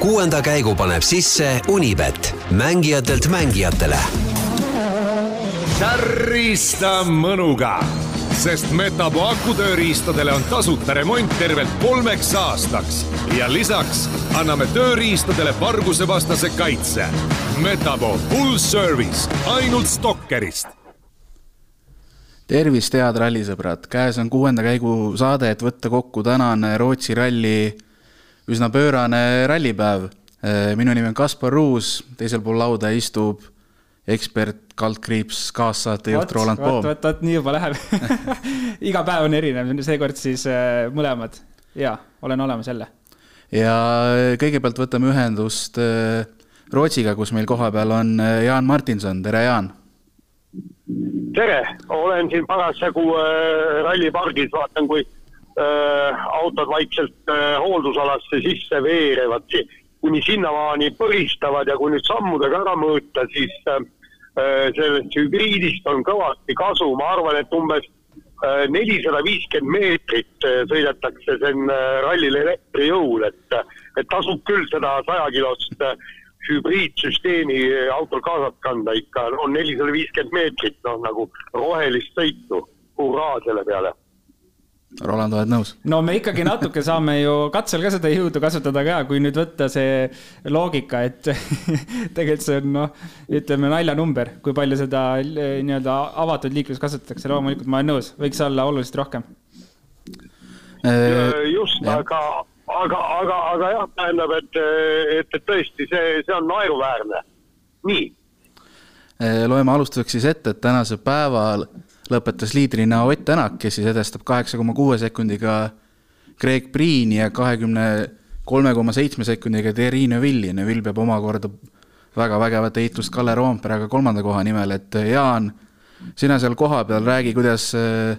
kuuenda käigu paneb sisse Unibet, mängijatelt mängijatele. tärista mõnuga, sest Metapo akutööriistadele on tasuta remont tervelt kolmeks aastaks ja lisaks anname tööriistadele vargusevastase kaitse. Metapo full service ainult Stalkerist tervist, head rallisõbrad, käes on kuuenda käigu saade, et võtta kokku tänane Rootsi ralli üsna pöörane rallipäev. minu nimi on Kaspar Ruus, teisel pool lauda istub ekspert, kaldkriips, kaassaatejuht Roland Poom. vot, vot, vot nii juba läheb iga päev on erinev, seekord siis äh, mõlemad. ja, olen olemas jälle. ja kõigepealt võtame ühendust äh, Rootsiga, kus meil kohapeal on äh, Jaan Martinson, tere Jaan tere, olen siin parasjagu äh, rallipargis, vaatan, kui äh, autod vaikselt äh, hooldusalasse sisse veerevad, kuni sinnamaani põristavad ja kui nüüd sammudega ära mõõta, siis äh, äh sellest hübriidist on kõvasti kasu, ma arvan, et umbes äh, nelisada viiskümmend meetrit äh, sõidetakse siin rallil elektri jõul, et, et tasub küll seda sajakilost hübriidsüsteemi autol kaasas kanda. Ikka on nelisada viiskümmend meetrit, noh nagu rohelist sõitu, hurraa selle peale. Roland, oled nõus? no me ikkagi natuke saame ju katsel ka seda jõudu kasutada ka, kui nüüd võtta see loogika, et tegelikult see on noh, ütleme naljanumber, kui palju seda nii-öelda avatud liiklust kasutatakse, loomulikult ma olen nõus, võiks olla oluliselt rohkem. just, aga aga, aga, aga jah, tähendab, et, et, et tõesti, see, see on naeruväärne. nii. Eh, loeme alustuseks siis ette, et tänasel päeval lõpetas liidrina Ott Tänak, kes siis edestab kaheksa koma kuue sekundiga Greg Priini ja kahekümne kolme koma seitsme sekundiga Thierry Neuvilli. Neuvill peab omakorda väga vägevat heitlust Kalle Roomperaga kolmanda koha nimel, et Jaan, sina seal kohapeal räägi, kuidas äh,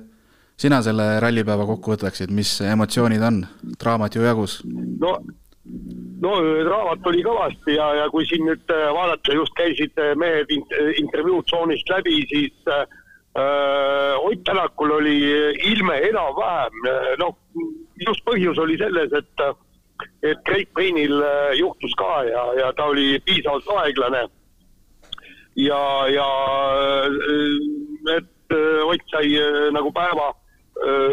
sina selle rallipäeva kokku võtaksid, mis emotsioonid on, draamat ju jagus? no, no draamat oli kõvasti ja, ja kui siin nüüd äh, vaadata, just käisid äh, mehed intervjuu tsoonist läbi, siis äh, Ott Tänakul oli ilme enam-vähem, noh, just põhjus oli selles, et et Great Plainil juhtus ka ja, ja ta oli piisavalt aeglane. ja, ja et Ott sai nagu päeva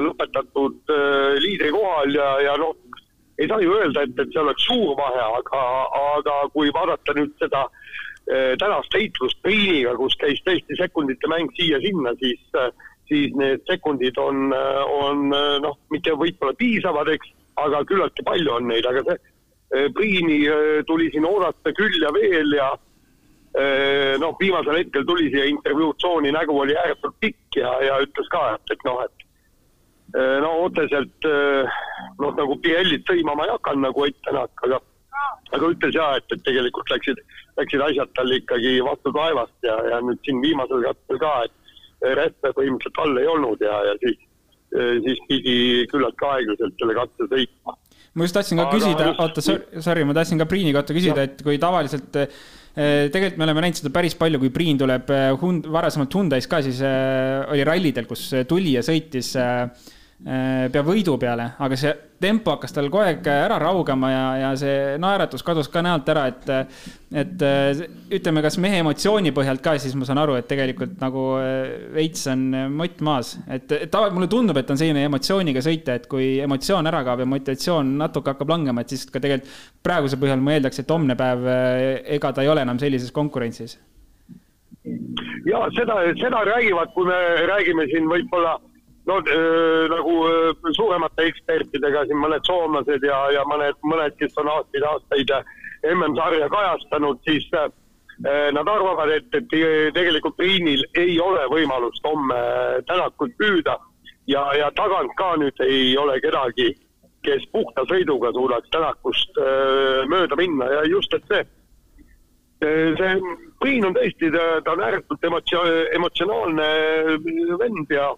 lõpetatud liidri kohal ja, ja noh, ei saa ju öelda, et, et see oleks suur vahe, aga, aga kui vaadata nüüd seda tänast heitlust Priiniga, kus käis tõesti sekundite mäng siia-sinna, siis, siis need sekundid on, on noh, mitte võib-olla piisavad, eks, aga küllaltki palju on neid, aga see Priini tuli siin oodata küll ja veel ja noh, viimasel hetkel tuli siia intervjuutsooni, nägu oli ääretult pikk ja, ja ütles ka, et, et noh, et no otseselt noh, nagu Pirellit sõimama ei hakanud nagu Ott Tänak, aga aga ütles ja, et, et tegelikult läksid, läksid asjad tal ikkagi vastu taevast ja, ja nüüd siin viimasel kattel ka, et rehve põhimõtteliselt all ei olnud ja, ja siis, siis pidi küllaltki aeglaselt selle katte sõitma. ma just tahtsin ka küsida, oota, sorry, ma tahtsin ka Priini kohta küsida, et kui tavaliselt tegelikult me oleme näinud seda päris palju, kui Priin tuleb Hund-, varasemalt Hyundai's ka, siis oli rallidel, kus tuli ja sõitis Äh, pea võidu peale, aga see tempo hakkas tal kogu aeg ära raugema ja, ja see naeratus kadus ka näolt ära, et, et ütleme, kas mehe emotsiooni põhjalt ka, siis ma saan aru, et tegelikult nagu äh, veits on mott maas, et, et mulle tundub, et on selline emotsiooniga sõita, et kui emotsioon ära kaob ja motivatsioon natuke hakkab langema, et siis ka tegelikult praeguse põhjal ma eeldaks, et homne päev, äh, ega ta ei ole enam sellises konkurentsis. ja seda, seda räägivad, kui me räägime siin võib-olla no äh, nagu äh, suuremate ekspertidega siin mõned soomlased ja, ja mõned, mõned, kes on aastaid-aastaid MM-sarja kajastanud, siis äh, nad arvavad, et, et tegelikult Priinil ei ole võimalust homme Tänakut püüda ja, ja tagant ka nüüd ei ole kedagi, kes puhta sõiduga suudaks Tänakust äh, mööda minna ja just, et see see Priin on tõesti, ta on ääretult emotsio-, emotsionaalne vend ja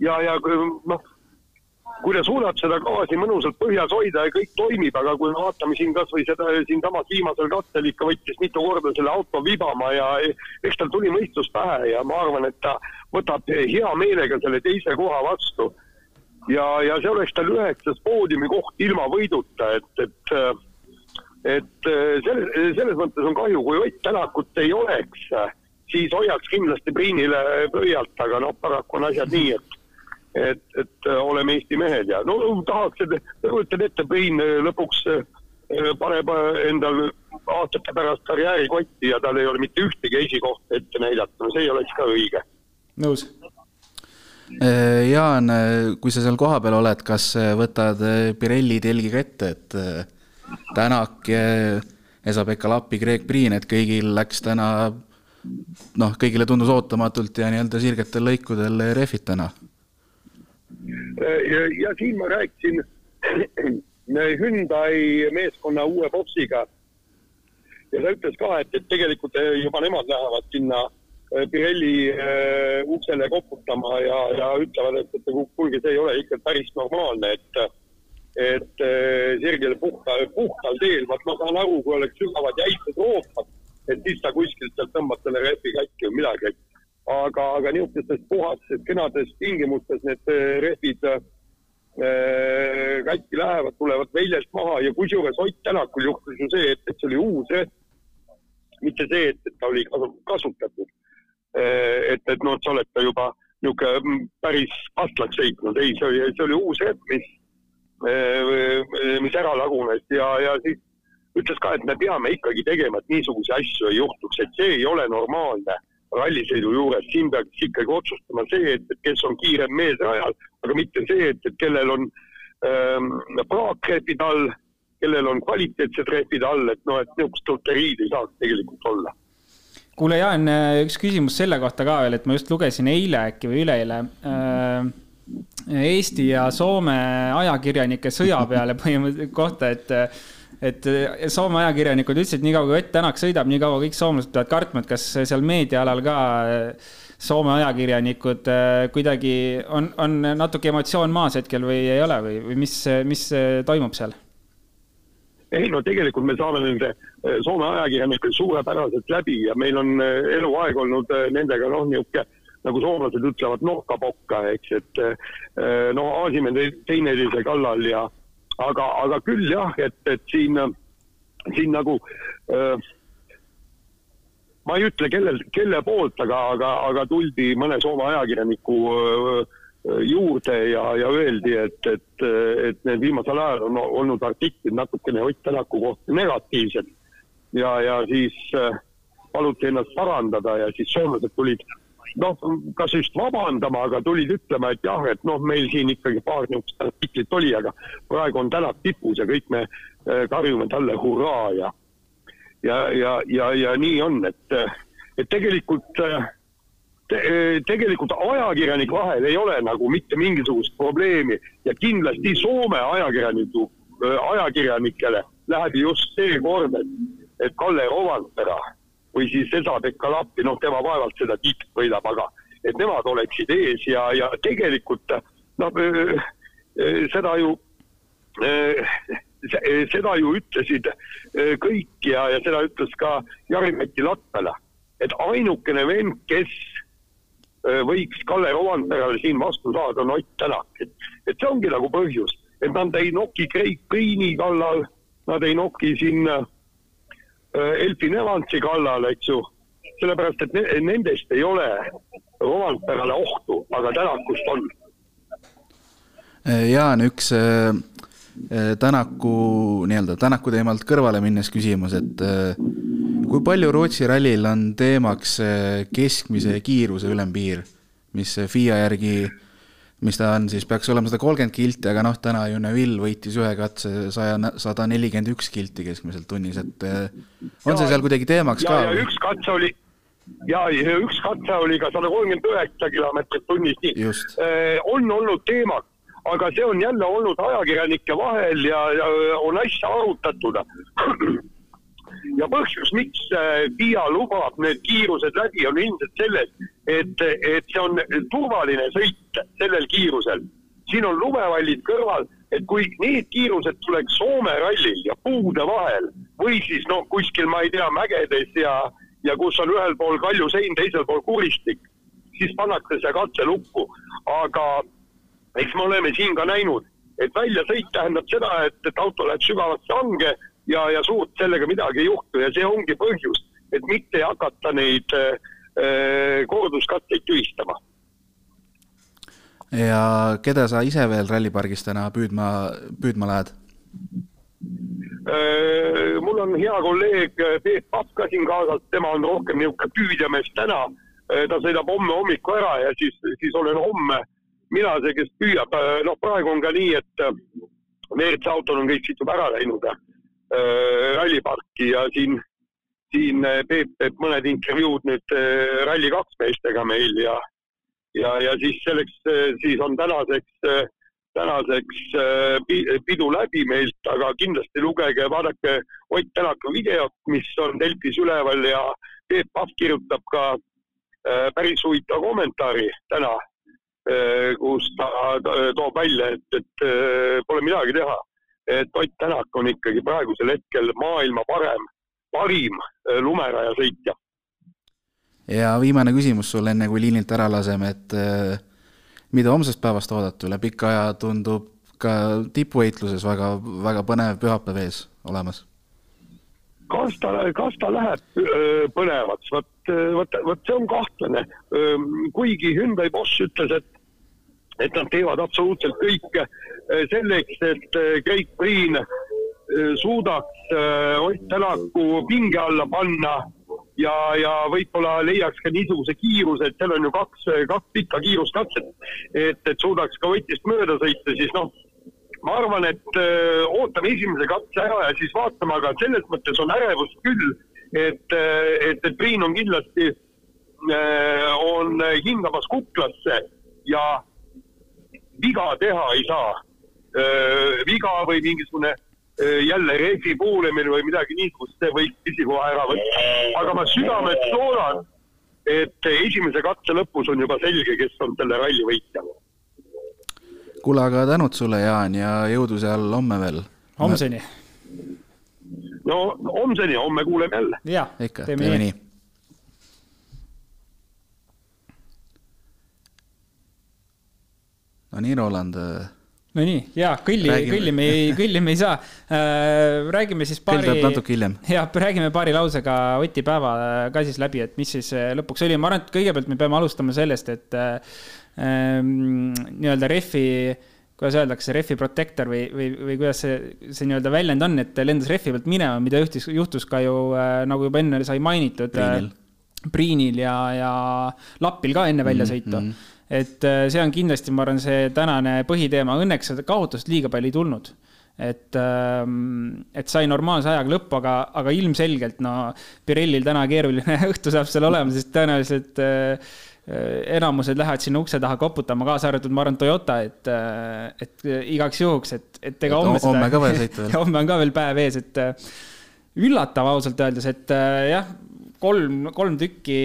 ja, ja noh, kui ta suudab seda gaasi mõnusalt põhjas hoida ja kõik toimib, aga kui me vaatame siin kasvõi seda siinsamas viimasel kattel ikka võttis mitu korda selle auto vibama ja eks tal tuli mõistus pähe ja ma arvan, et ta võtab hea meelega selle teise koha vastu. ja, ja see oleks tal üheksas poodiumi koht ilma võiduta, et, et et selles, selles mõttes on kahju, kui Ott Tänakut ei oleks, siis hoiaks kindlasti Priinile pöialt, aga noh, paraku on asjad nii, et et, et oleme Eesti mehed ja no tahaks, et kujutan ette, Priin lõpuks paneb endal aastate pärast karjäärikotti ja tal ei ole mitte ühtegi esikohta ette näidata, no see ei oleks ka õige. nõus Äh, Jaan, äh, kui sa seal kohapeal oled, kas äh, võtad Pirelli telgi ka ette, et Tänak, Esa-Pekka Lappi, Greg Priin, et kõigil läks täna noh, kõigile tundus ootamatult ja nii-öelda sirgetel lõikudel rehvid täna? Ja, ja siin ma rääkisin Hyundai meeskonna uue bossiga ja ta ütles ka, et, et tegelikult juba nemad lähevad sinna Äh, Pirelli äh, uksele koputama ja, ja ütlevad, et, et kuulge, see ei ole ikka päris normaalne, et et äh, Sergei puhta, puhtal teel, vaat ma saan aru, kui oleks sügavad jäised roopad, et siis sa kuskilt sealt tõmbad selle rehvi katki või midagi. Aga, aga niisugustes puhastes, kenades tingimustes need rehvid äh, katki lähevad, tulevad väljast maha ja kusjuures Ott Tänakul juhtus ju see, et, et see oli uus rehv. mitte see, et, et ta oli kasutatud Eh, et, et noh, sa oled ta juba niisugune mm, päris pastlaks sõitnud, ei, see oli, see oli uus repp, mis, eh, mis ära lagunes ja, ja siis ütles ka, et me peame ikkagi tegema, et niisuguseid asju ei juhtuks, et see ei ole normaalne rallisõidu juures, siin peaks ikkagi otsustama see, et, et kes on kiirem mees rajal, aga mitte see, et, et kellel on ähm, praakrehvid all, kellel on kvaliteetsed rehvid all, et noh, et niisugust loteriid ei saaks tegelikult olla. Kuule, Jaan, üks küsimus selle kohta ka veel, et ma just lugesin eile äkki või üleeile äh, Eesti ja Soome ajakirjanike sõja peale põhimõtteliselt kohta, et et Soome ajakirjanikud ütlesid, niikaua kui Ott Tänak sõidab, niikaua kõik soomlased peavad kartma, et kas seal meediaalal ka Soome ajakirjanikud äh, kuidagi on, on natuke emotsioon maas hetkel või ei ole või, või mis, mis toimub seal? ei no tegelikult me saame nende eh, Soome ajakirjanikega suurepäraselt läbi ja meil on eh, eluaeg olnud eh, nendega noh, niisugune nagu soomlased ütlevad, nokka-pokka, eks, et no aasime teineteise kallal ja aga, aga küll jah, et, et siin, siin nagu äh, ma ei ütle, kellel, kelle poolt, aga, aga, aga tuldi mõne Soome ajakirjaniku äh, juurde ja, ja öeldi, et, et, et need viimasel ajal on olnud artiklid natukene Ott Tänaku kohta negatiivsed. ja, ja siis äh, paluti ennast parandada ja siis soomlased tulid noh, kas just vabandama, aga tulid ütlema, et jah, et noh, meil siin ikkagi paar niisugust artiklit oli, aga praegu on Tänak tipus ja kõik me äh, karjume talle hurraa ja ja, ja, ja, ja nii on, et, et tegelikult äh, te, eh, tegelikult ajakirjanike vahel ei ole nagu mitte mingisugust probleemi ja kindlasti Soome ajakirjaniku, eh, ajakirjanikele läheb just see kord, et, et Kalle Rovandpera või siis Esa-Pekka Lappi, noh, tema vaevalt seda tiitlit võidab, aga et nemad oleksid ees ja, ja tegelikult noh, seda ju seda ju ütlesid kõik ja, ja seda ütles ka Jari-Mati Latvala, et ainukene vend, kes võiks Kalle Rovanperale siin vastu saada, on Ott Tänak, et, et see ongi nagu põhjus, et nad ei noki Craig Green'i kallal, nad ei noki siin äh, Elfin Evansi kallal, eks ju, sellepärast et ne, nendest ei ole Rovanperale ohtu, aga Tänakust on. Jaan, üks äh, Tänaku, nii-öelda Tänaku teemalt kõrvale minnes küsimus, et äh, kui palju Rootsi rallil on teemaks keskmise kiiruse ülempiir, mis FIA järgi, mis ta on siis, peaks olema sada kolmkümmend kilti, aga noh, täna ju Neville võitis ühe katse saja, sada nelikümmend üks kilti keskmiselt tunnis, et eh, on see seal kuidagi teemaks ja, ka? ja üks katse oli, ja, ja üks katse oli ka sada kolmkümmend üheksa kilomeetrit tunnis, nii. Eh, on olnud teemaks aga see on jälle olnud ajakirjanike vahel ja, ja on asja arutatud ja põhjus, miks FIA äh, lubab need kiirused läbi, on ilmselt selles, et, et see on turvaline sõit sellel kiirusel. siin on lumevallid kõrval, et kui need kiirused tuleks Soome rallil ja puude vahel või siis noh, kuskil ma ei tea, mägedes ja, ja kus on ühel pool kaljusein, teisel pool kuristik, siis pannakse see katse lukku. aga eks me oleme siin ka näinud, et väljasõit tähendab seda, et, et auto läheb sügavasse hange ja, ja suurt sellega midagi ei juhtu ja see ongi põhjus, et mitte hakata neid äh, korduskatteid tühistama. ja keda sa ise veel rallipargis täna püüdma, püüdma lähed? mul on hea kolleeg Peep Papp ka siin kaasas, tema on rohkem niisugune püüdjamees täna. ta sõidab homme hommikul ära ja siis, siis olen homme mina see, kes püüab. noh, praegu on ka nii, et WRC autod on kõik siit juba ära läinud ralliparki ja siin, siin Peep teeb mõned intervjuud nüüd Rally2 meestega meil ja, ja, ja siis selleks, siis on tänaseks tänaseks äh, pidu läbi meilt, aga kindlasti lugege, vaadake Ott Tänaku videot, mis on Delfis üleval ja Peep Pahv kirjutab ka äh, päris huvitava kommentaari täna, äh, kus ta toob välja, et, et pole midagi teha. Et Ott Tänak on ikkagi praegusel hetkel maailma parem, parim lumerajasõitja. ja viimane küsimus sulle, enne kui liinilt ära laseme, et mida homsest päevast oodata, üle pika aja tundub ka tipuvõitluses väga, väga põnev pühapäev ees olemas? kas ta, kas ta läheb põnevaks, vot, vot, vot see on kahtlane. kuigi Hyundai boss ütles, et, et nad teevad absoluutselt kõike selleks, et Keit Priin suudaks Ott Tänaku pinge alla panna ja, ja võib-olla leiaks ka niisuguse kiiruse, et seal on ju kaks, kaks pikka kiiruskatset, et, et suudaks ka võtist mööda sõita, siis noh, ma arvan, et öö, ootame esimese katse ära ja siis vaatame, aga selles mõttes on ärevust küll, et, et, et Priin on kindlasti, on hingamas kuklasse ja viga teha ei saa. viga või mingisugune Äh, jälle rehvi puulemine või midagi niisugust, see võiks pisikoha ära võtta. aga ma südamest loodan, et esimese katse lõpus on juba selge, kes on selle ralli võitja. kuule, aga tänud sulle, Jaan, ja jõudu seal homme veel. homseni. no homseni, homme kuuleme jälle. jah, ikka, teeme nii, nii.. No nii, Roland Nonii, ja kõlli, kõlli me ei, kõlli me ei saa äh,. räägime siis paari. kõll tuleb natuke hiljem. jah, räägime paari lausega Oti päeva äh, ka siis läbi, et mis siis äh, lõpuks oli. ma arvan, et kõigepealt me peame alustama sellest, et äh, ähm, nii-öelda rehvi, kuidas öeldakse, rehvi protector või, või, või kuidas see, see nii-öelda väljend on, et lendas rehvi pealt minema, mida juhtus, juhtus ka ju äh, nagu juba enne sai mainitud. Priinil. Ja, ja Lappil ka enne väljasõitu mm. -hmm et äh, see on kindlasti, ma arvan, see tänane põhiteema, õnneks seda kaotust liiga palju ei tulnud et, ähm, et sai normaalse ajaga lõppu, aga, aga ilmselgelt no Pirellil täna keeruline õhtu saab seal olema, sest tõenäoliselt äh, enamused lähevad sinna ukse taha koputama, kaasa arvatud, ma arvan, Toyota, et, äh, et igaks juhuks, et, et ega homme. homme ka veel sõita veel. homme on ka veel päev ees, et üllatav ausalt öeldes, et jah, kolm, kolm tükki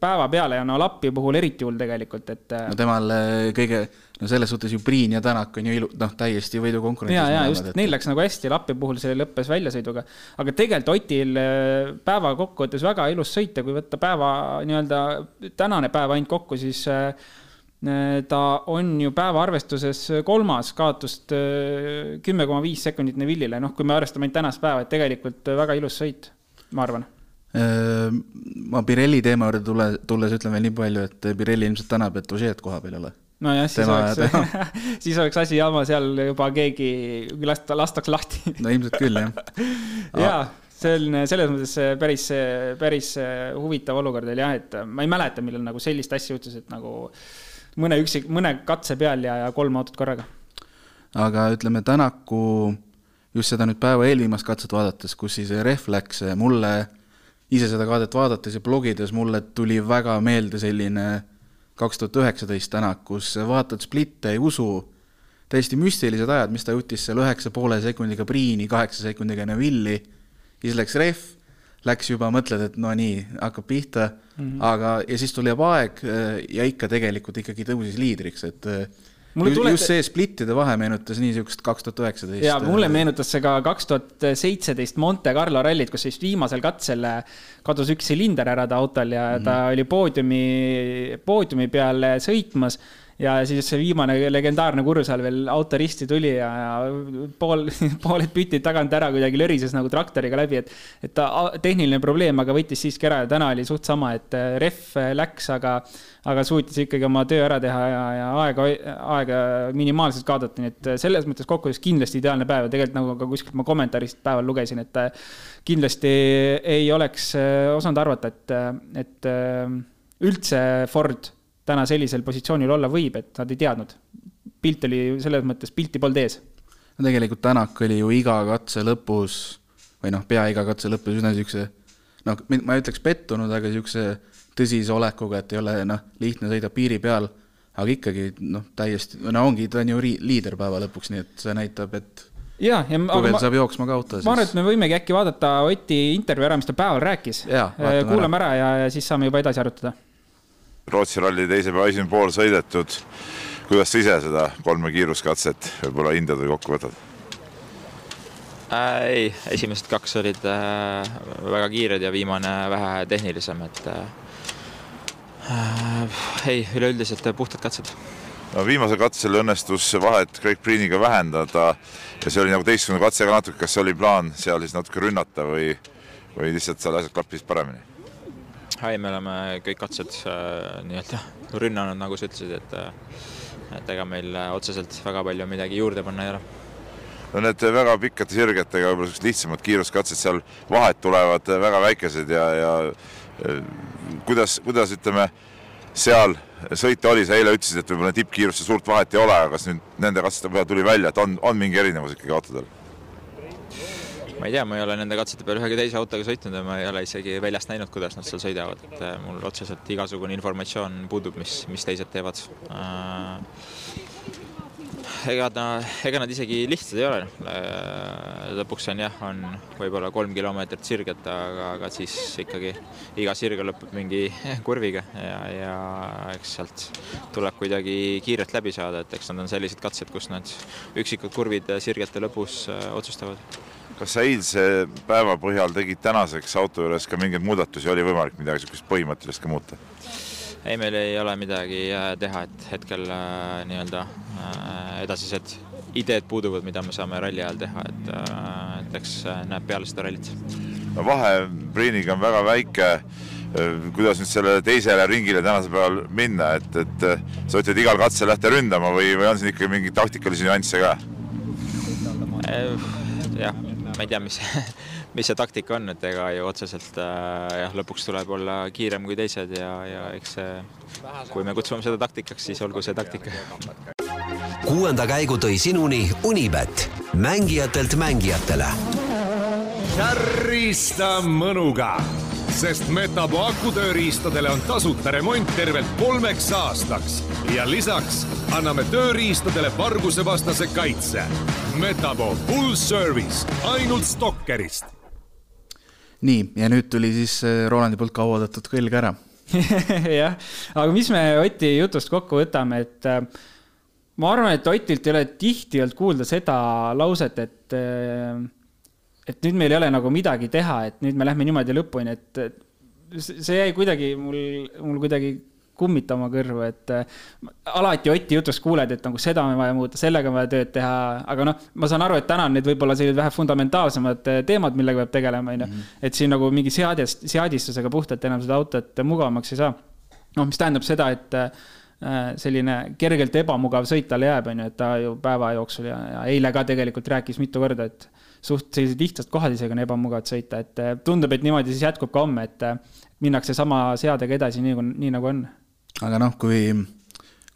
päeva peale ja no Lappi puhul eriti hull tegelikult, et. no temal äh, kõige, no selles suhtes ju Priin ja Tänak on ju ilu-, noh, täiesti võidukonkurentsis. ja, ja just, et neil läks nagu hästi, Lappi puhul see lõppes väljasõiduga. aga tegelikult Otil äh, päeva kokkuvõttes väga ilus sõit ja kui võtta päeva nii-öelda tänane päev ainult kokku, siis äh, ta on ju päeva arvestuses kolmas, kaotust kümme koma viis sekundit Neville'ile, noh, kui me arvestame ainult tänast päeva, et tegelikult väga ilus sõit, ma arvan Äh, ma Pirelli teema juurde tule, tulles ütlen veel nii palju, et Pirelli ilmselt tänab, et Ožeed koha peal ei ole. nojah, siis oleks, siis oleks asi jama seal juba keegi lasta, lastaks lahti. no ilmselt küll, jah. jaa, see on selles mõttes päris, päris huvitav olukord oli jah, et ma ei mäleta, millal nagu sellist asja juhtus, et nagu mõne üksik, mõne katse peal ja, ja kolm autot korraga. aga ütleme, Tänaku just seda nüüd päeva eelviimast katset vaadates, kus siis rehv läks mulle ise seda kaadet vaadates ja blogides mulle tuli väga meelde selline kaks tuhat üheksateist tänak, kus vaatad splitte, ei usu, täiesti müstilised ajad, mis ta juhtis seal üheksa poole sekundiga Priini, kaheksa sekundiga Neville'i, siis läks rehv, läks juba, mõtled, et no nii, hakkab pihta. Mm, -hmm. aga, ja siis tuli aeg ja ikka tegelikult ikkagi tõusis liidriks, et mulle tuleb... just see splittide vahe meenutas niisugust kaks tuhat üheksateist. ja mulle meenutas see ka kaks tuhat seitseteist Monte Carlo rallit, kus siis viimasel katsel kadus üks silinder ära ta autol ja mm -hmm. ta oli poodiumi, poodiumi peal sõitmas ja siis see viimane legendaarne Kursaal veel autoristi tuli ja, ja pool, pooled pütid tagant ära kuidagi lörises nagu traktoriga läbi, et, et ta tehniline probleem, aga võttis siiski ära ja täna oli suht sama, et äh, ref läks, aga, aga suutis ikkagi oma töö ära teha ja, ja aega, aega minimaalselt kaadata, nii et selles mõttes kokkuvõttes kindlasti ideaalne päev ja tegelikult nagu ka kuskilt ma kommentaarist päeval lugesin, et äh, kindlasti ei oleks äh, osanud arvata, et, et üldse Ford täna sellisel positsioonil olla võib, et nad ei teadnud. pilt oli selles mõttes, pilti polnud ees. no tegelikult Tänak oli ju iga katse lõpus või noh, pea iga katse lõpus üsna niisuguse noh, ma ei ütleks pettunud, aga niisuguse tõsise olekuga, et ei ole noh, lihtne sõida piiri peal, aga ikkagi noh, täiesti, no ongi, ta on ju liider päeva lõpuks, nii et see näitab, et ja, ja kui veel ma, saab jooksma ka auto, siis. ma arvan, et me võimegi äkki vaadata Oti intervjuu ära, mis ta päeval rääkis. kuulame ära. ära ja, ja siis saame juba edasi arutada Rootsi ralli teise päeva esimene pool sõidetud. kuidas sa ise seda kolme kiiruskatset võib-olla hindad või kokku võtad äh,? ei, esimesed kaks olid äh, väga kiired ja viimane vähe tehnilisem, et äh, ei, üleüldiselt puhtad katsed no viimasel katsel õnnestus vahet Craig Preeniga vähendada ja see oli nagu teistsugune katse ka natuke, kas oli plaan seal siis natuke rünnata või, või lihtsalt seal asjad klappisid paremini? Ei, me oleme kõik katsed äh, nii-öelda rünnanud, nagu sa ütlesid, et äh, et ega meil äh, otseselt väga palju midagi juurde panna ei ole. no need väga pikkade sirgetega võib-olla sellised lihtsamad kiiruskatsed, seal vahed tulevad väga väikesed ja, ja kuidas, kuidas ütleme, seal sõita oli, sa eile ütlesid, et võib-olla tippkiiruste suurt vahet ei ole, aga kas nüüd nende katsete peal tuli välja, et on, on mingi erinevus ikkagi autodel? Ma ei tea, ma ei ole nende katsete peal ühegi teise autoga sõitnud ja ma ei ole isegi väljast näinud, kuidas nad seal sõidavad, et äh, mul otseselt igasugune informatsioon puudub, mis, mis teised teevad. Äh, ega ta, ega nad isegi lihtsad ei ole. Äh, lõpuks on jah, on võib-olla kolm kilomeetrit sirget, aga, aga siis ikkagi iga sirge lõpeb mingi kurviga ja, ja eks sealt tuleb kuidagi kiirelt läbi saada, et eks nad on sellised katsed, kus need üksikud kurvid sirgete lõpus otsustavad kas sa eilse päeva põhjal tegid tänaseks auto juures ka mingeid muudatusi, oli võimalik midagi niisugust põhimõttelist ka muuta? ei, meil ei ole midagi äh, teha, et hetkel äh, nii-öelda äh, edasised ideed puuduvad, mida me saame ralli ajal teha, et, et eks näeb peale seda rallit. no vahe Priiniga on väga väike. kuidas nüüd sellele teisele ringile tänasel päeval minna, et, et sa ütled igal katsel lähte ründama või, või on siin ikkagi mingeid taktikalisi nüansse ka? jah ma ei tea, mis, mis see taktika on, et ega ju otseselt äh, jah, lõpuks tuleb olla kiirem kui teised ja, ja eks see, kui me kutsume seda taktikaks, siis olgu see taktika. kuuenda käigu tõi sinuni Unibet, mängijatelt mängijatele. kärrista mõnuga sest Metapo akutööriistadele on tasuta remont tervelt kolmeks aastaks ja lisaks anname tööriistadele vargusevastase kaitse. Metapo full service ainult Stalkerist. nii, ja nüüd tuli siis äh, Rolandi poolt kaua oodatud kõlg ära jah, aga mis me Oti jutust kokku võtame, et äh, ma arvan, et Otilt ei ole tihti olnud kuulda seda lauset, et äh, et nüüd meil ei ole nagu midagi teha, et nüüd me lähme niimoodi lõpuni, et see jäi kuidagi mul, mul kuidagi kummitama kõrvu, et äh, alati Oti jutust kuuled, et nagu seda on vaja muuta, sellega on vaja tööd teha, aga noh, ma saan aru, et täna on need võib-olla sellised vähe fundamentaalsemad äh, teemad, millega peab tegelema, on ju. Mhm. et siin nagu mingi seadist, seadistusega puhtalt enam seda autot mugavamaks ei saa. noh, mis tähendab seda, et äh, selline kergelt ebamugav sõit talle jääb, on ju, et ta ju päeva jooksul ja, ja eile ka tegelikult rääkis mitu korda, et suht sellised lihtsad kohad isegi on ebamugavad sõita, et eh, tundub, et niimoodi siis jätkub ka homme, et eh, minnakse sama seadega edasi, nii, nii nagu on. aga noh, kui,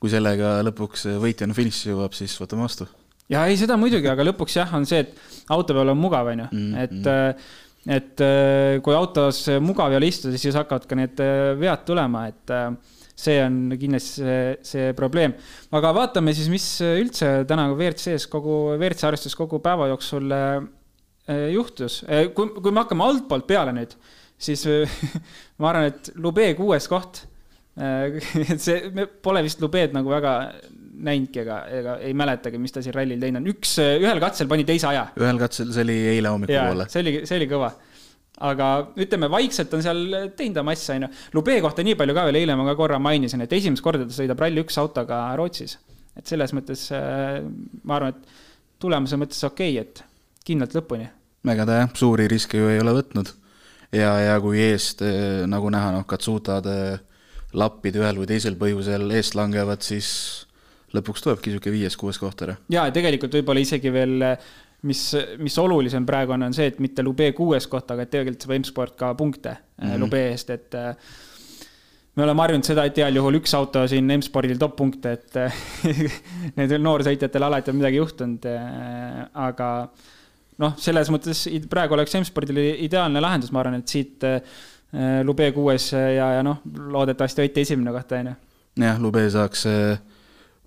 kui sellega lõpuks võitjana finišisse jõuab, siis võtame vastu. ja ei, seda muidugi, aga lõpuks jah, on see, et auto peal on mugav, on ju, mm, et mm. et kui autos mugav ei ole istuda, siis hakkavad ka need vead tulema, et see on kindlasti see, see probleem. aga vaatame siis, mis üldse täna WRC-s kogu, WRC arvestus kogu päeva jooksul äh, juhtus. Äh, kui, kui me hakkame altpoolt peale nüüd, siis ma arvan, et Lube kuues koht. Äh, see, me pole vist Lubeed nagu väga näinudki ega, ega ei mäletagi, mis ta siin rallil teinud on. üks, ühel katsel pani teise aja. ühel katsel, see oli eile hommikupoole. see oli, see oli kõva aga ütleme, vaikselt on seal teinud oma asja, onju. Lube kohta nii palju ka veel, eile ma ka korra mainisin, et esimest korda ta sõidab Rally1 autoga Rootsis. et selles mõttes äh, ma arvan, et tulemuse mõttes okei okay,, et kindlalt lõpuni. väga ta jah, suuri riske ju ei ole võtnud. ja, ja kui eest nagu näha, noh, Katsutad lappide ühel või teisel põhjusel eest langevad, siis lõpuks tulebki niisugune viies-kuues koht ära. ja tegelikult võib-olla isegi veel mis, mis olulisem praegu on, on see, et mitte Lube kuues koht, aga et tegelikult saab M-sport ka punkte mm -hmm. Lube eest, et äh, me oleme harjunud seda, et heal juhul üks auto siin M-spordil toob punkte, et nendel noorsõitjatel alati on midagi juhtunud. Äh, aga noh, selles mõttes praegu oleks M-spordil ideaalne lahendus, ma arvan, et siit Lube kuues ja, ja noh, loodetavasti Ott esimene koht, on ju. jah, Lube saaks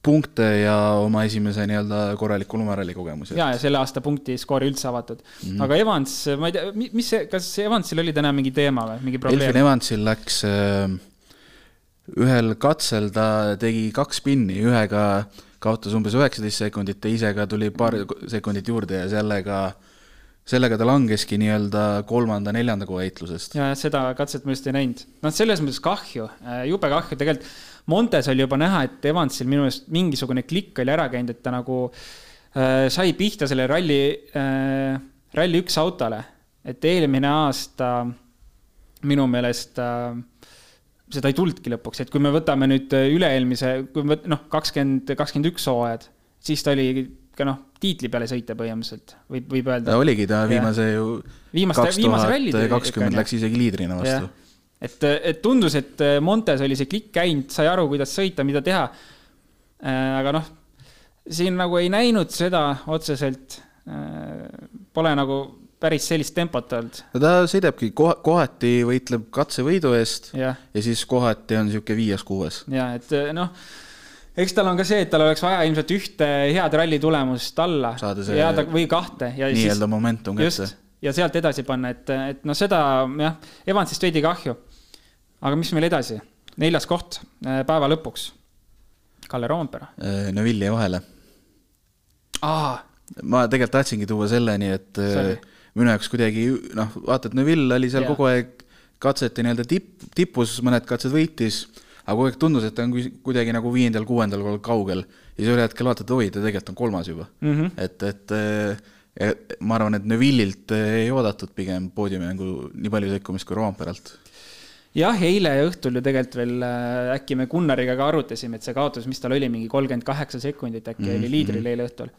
punkte ja oma esimese nii-öelda korraliku lumeralli kogemusi. ja, ja selle aasta punktiskoori üldse avatud mm. -hmm. aga Evans, ma ei tea, mis see, kas Evansil oli täna mingi teema või mingi probleem? Elfin Evansil läks äh, ühel katsel, ta tegi kaks pinni, ühega kaotas umbes üheksateist sekundit ja ise ka tuli paar sekundit juurde ja sellega sellega ta langeski nii-öelda kolmanda-neljanda koha heitlusest. ja, seda katset ma just ei näinud. noh, selles mõttes kahju, äh, jube kahju, tegelikult Montes oli juba näha, et Evansil minu meelest mingisugune klikk oli ära käinud, et ta nagu äh, sai pihta selle ralli äh,, ralli üks autole. et eelmine aasta minu meelest äh, seda ei tulnudki lõpuks, et kui me võtame nüüd üle-eelmise, kui me noh, kakskümmend, kakskümmend üks hooajad, siis ta oli ka noh, tiitli peale sõita põhimõtteliselt, võib, võib öelda. oligi ta viimase ju kaks tuhat kakskümmend läks isegi liidrina vastu et, et tundus, et Montes oli see klikk käinud, sai aru, kuidas sõita, mida teha. Äh, aga noh, siin nagu ei näinud seda otseselt. Äh, pole nagu päris sellist tempot olnud. no ta sõidabki koha, kohati võitleb katsevõidu eest ja, ja siis kohati on niisugune viies-kuues. ja et noh, eks tal on ka see, et tal oleks vaja ilmselt ühte head ralli tulemust alla. või kahte. nii-öelda momentum kätte ja sealt edasi panna, et, et noh, seda jah, Evansist veidi kahju. Aga mis meil edasi? neljas koht äh, päeva lõpuks. Kalle Roompere. Äh, Neville'i vahele. aa. ma tegelikult tahtsingi tuua selleni, et äh, Sorry. minu jaoks kuidagi noh, vaata, et Neville oli seal ja. kogu aeg katsete nii-öelda tipp, tipus, mõned katsed võitis, aga kogu aeg tundus, et ta on kuidagi nagu viiendal-kuuendal kohal kaugel. ja siis ühel hetkel vaatad, oi, ta tegelikult on kolmas juba mm. -hmm. et, et ma arvan, et Neville'ilt ei oodatud pigem poodiumimängu nii palju sekkumist kui Roomperalt. Jah, eile õhtul ju tegelikult veel äh, äkki me Gunnariga ka arutasime, et see kaotus, mis tal oli, mingi kolmkümmend kaheksa sekundit äkki mm -hmm. oli liidril mhm. eile õhtul.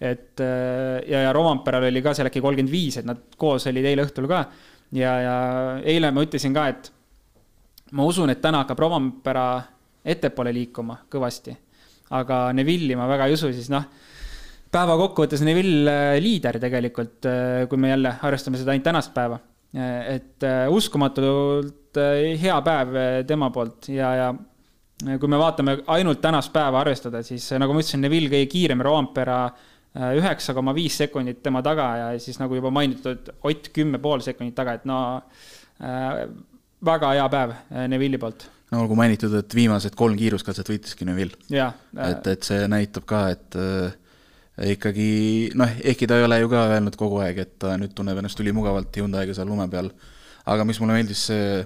et äh, ja, ja Roomperal oli ka seal äkki kolmkümmend viis, et nad koos olid eile õhtul ka. ja, ja eile ma ütlesin ka, et ma usun, et täna hakkab Roompera ettepoole liikuma kõvasti. aga Neville'i ma väga ei usu, siis noh päeva kokkuvõttes Neville äh, liider tegelikult, kui me jälle arvestame seda ainult tänast päeva. Äh, et uskumatult hea päev tema poolt ja, ja kui me vaatame ainult tänast päeva arvestada, siis nagu ma ütlesin, Neville kõige kiirem Roompera üheksa koma viis sekundit tema taga ja siis nagu juba mainitud Ott kümme pool sekundit taga, et no väga hea päev Neville'i poolt no olgu mainitud, et viimased kolm kiiruskatset võitiski Neville. et, et see näitab ka, et äh, ikkagi noh, ehkki ta ei ole ju ka öelnud kogu aeg, et ta nüüd tunneb ennast ülimugavalt Hyundai'ga seal lume peal, aga mis mulle meeldis see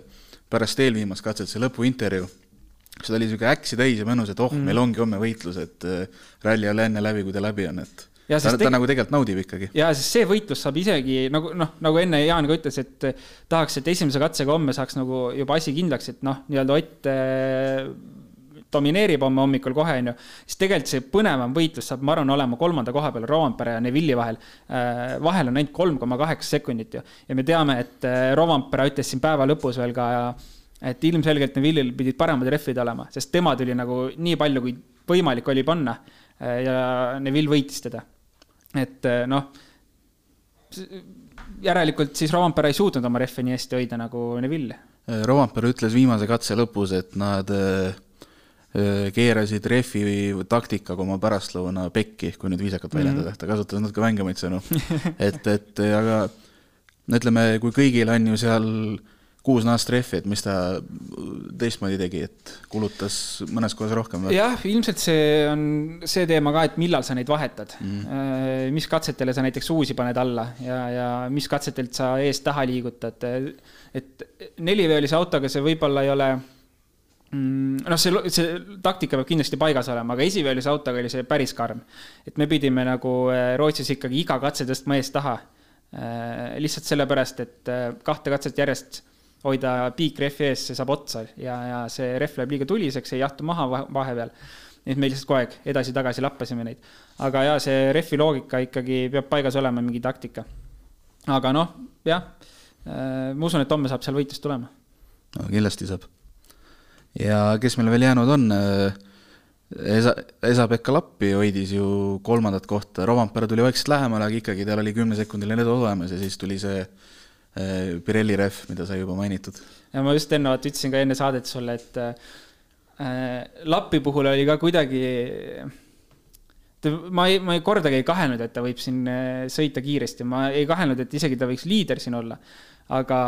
pärast eelviimast katset, see lõpuintervjuu, see oli niisugune äksi täis ja mõnus, et oh mm., meil ongi homme võitlus, et äh, ralli ei ole enne läbi, kui ta läbi on, et ja ta, ta nagu tegelikult naudib ikkagi. ja sest see võitlus saab isegi nagu noh, nagu enne Jaan ka ütles, et tahaks, et esimese katsega homme saaks nagu juba asi kindlaks, et noh, nii-öelda Ott äh, domineerib homme hommikul kohe, on ju, siis tegelikult see põnevam võitlus saab, ma arvan, olema kolmanda koha peal Rovanpere ja Neville'i vahel. Äh, vahel on ainult kolm koma kaheksa sekundit ju ja me teame, et äh, Rovanpere ütles siin päeva lõpus veel ka, et ilmselgelt Neville'il pidid paremad rehvid olema, sest tema tuli nagu nii palju, kui võimalik oli panna. Äh, ja Neville võitis teda. et noh, järelikult siis Rovanpere ei suutnud oma rehve nii hästi hoida nagu Neville. Rovanpere ütles viimase katse lõpus, et nad keerasid refi taktikaga oma pärastlõuna pekki, kui nüüd viisakalt väljendada mm, -hmm. ta kasutas natuke vängemaid sõnu. et, et aga no ütleme, kui kõigil on ju seal kuus naast rehvi, et mis ta teistmoodi tegi, et kulutas mõnes kohas rohkem või? jah, ilmselt see on see teema ka, et millal sa neid vahetad mm.. mis katsetele sa näiteks uusi paned alla ja, ja mis katsetelt sa eest-taha liigutad. et neliveolise autoga see võib-olla ei ole noh, see, see taktika peab kindlasti paigas olema, aga esiveolise autoga oli see päris karm. et me pidime nagu äh, Rootsis ikkagi iga katse tõstma eest-taha. Äh, lihtsalt sellepärast, et kahte katset järjest hoida piik rehvi ees, see saab otsa ja, ja see rehv läheb liiga tuliseks, ei jahtu maha vahepeal. nii et me lihtsalt kogu aeg edasi-tagasi lappasime neid. aga jaa, see rehvi loogika ikkagi peab paigas olema, mingi taktika. aga noh, jah, äh, ma usun, et homme saab seal võitlust tulema. no kindlasti saab. Ja kes meil veel jäänud on? Äh, Esa, Esa-Pekka Lappi hoidis ju kolmandat kohta, Rovampere tuli vaikselt lähemale, aga ikkagi tal oli kümnesekundiline edu olemas ja siis tuli see Äh, Pirelli rehv, mida sai juba mainitud. ja ma just enne vaata ütlesin ka enne saadet sulle, et äh, Lappi puhul oli ka kuidagi ma ei, ma ei kordagi ei kahelnud, et ta võib siin äh, sõita kiiresti, ma ei kahelnud, et isegi ta võiks liider siin olla. aga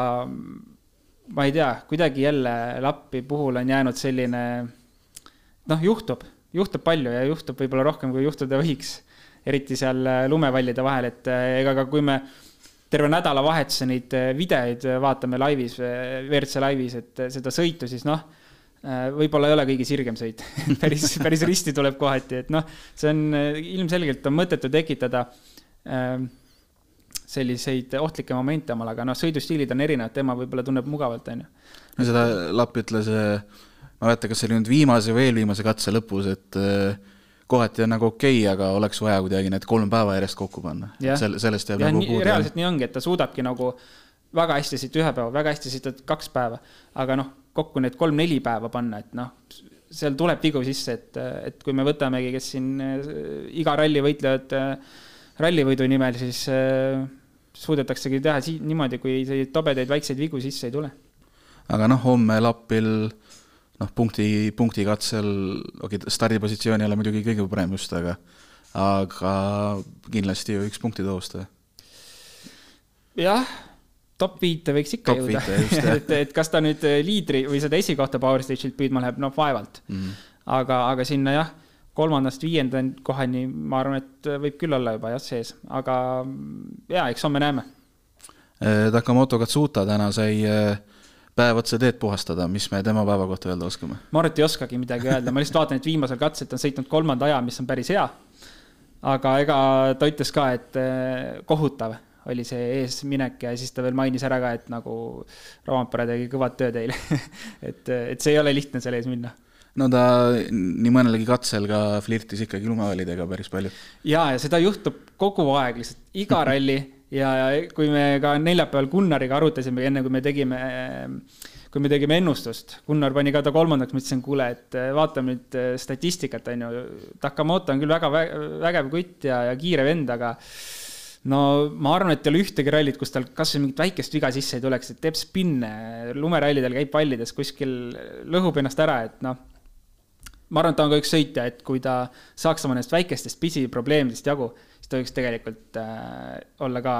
ma ei tea, kuidagi jälle Lappi puhul on jäänud selline noh, juhtub, juhtub palju ja juhtub võib-olla rohkem, kui juhtuda võiks. eriti seal lumevallide vahel, et ega ka kui me terve nädalavahetuse neid äh, videoid äh, vaatame laivis, äh, WRC laivis, et seda sõitu, siis noh, võib-olla ei ole kõige sirgem sõit päris, päris risti tuleb kohati, et noh, see on ilmselgelt on mõttetu tekitada ähm, selliseid ohtlikke momente omal, aga noh, sõidustiilid on erinevad, tema võib-olla tunneb mugavalt, on ju. no seda Lapp ütles, ma ei mäleta, kas see oli nüüd viimase või eelviimase katse lõpus, et äh, kohati on nagu okei okay,, aga oleks vaja kuidagi need kolm päeva järjest kokku panna. Sel-, sellest jääb ja nagu puudu. reaalselt nii ongi, et ta suudabki nagu väga hästi siit ühe päeva, väga hästi siit kaks päeva, aga noh, kokku need kolm-neli päeva panna, et noh, seal tuleb vigu sisse, et, et kui me võtamegi, kes siin äh, iga ralli võitlevad äh, rallivõidu nimel, siis äh, suudetaksegi teha siin niimoodi, kui tobedaid väikseid vigu sisse ei tule. aga noh, homme Lappil noh, punkti, punkti katsel, okei okay,, stardipositsioon ei ole muidugi kõige parem just, aga aga kindlasti ju üks punkti toosta. jah, top viite võiks ikka top jõuda et, et kas ta nüüd liidri või seda esikohta Power Stage'ilt püüdma läheb, noh vaevalt mm. -hmm. aga, aga sinna jah, kolmandast viienda kohani ma arvan, et võib küll olla juba jah sees, aga jaa, eks homme näeme. Takamoto Katsuta täna sai äh, päev otsa teed puhastada, mis me tema päeva kohta öelda oskame? ma arvan, et ei oskagi midagi öelda, ma lihtsalt vaatan, et viimasel katsel ta on sõitnud kolmanda aja, mis on päris hea. aga ega ta ütles ka, et eh, kohutav oli see eesminek ja siis ta veel mainis ära ka, et nagu Rompere tegi kõvat tööd eile et, et see ei ole lihtne selle ees minna no ta nii mõnelgi katsel ka flirtis ikkagi lumevallidega päris palju. ja, ja seda juhtub kogu aeg lihtsalt iga ralli ja, ja kui me ka neljapäeval Gunnariga arutasime, enne kui me tegime, kui me tegime ennustust, Gunnar pani ka ta kolmandaks, ma ütlesin, kuule, et eh, vaatame nüüd eh, statistikat, on ju. Takamoto on küll väga vägev kutt ja, ja kiire vend, aga no ma arvan, et ei ole ühtegi rallit, kus tal kasvõi mingit väikest viga sisse ei tuleks, et teeb spinne, lumerallidel käib pallides kuskil, lõhub ennast ära, et noh ma arvan, et ta on ka üks sõitja, et kui ta saaks oma nendest väikestest pisiprobleemidest jagu, ta võiks tegelikult äh, olla ka,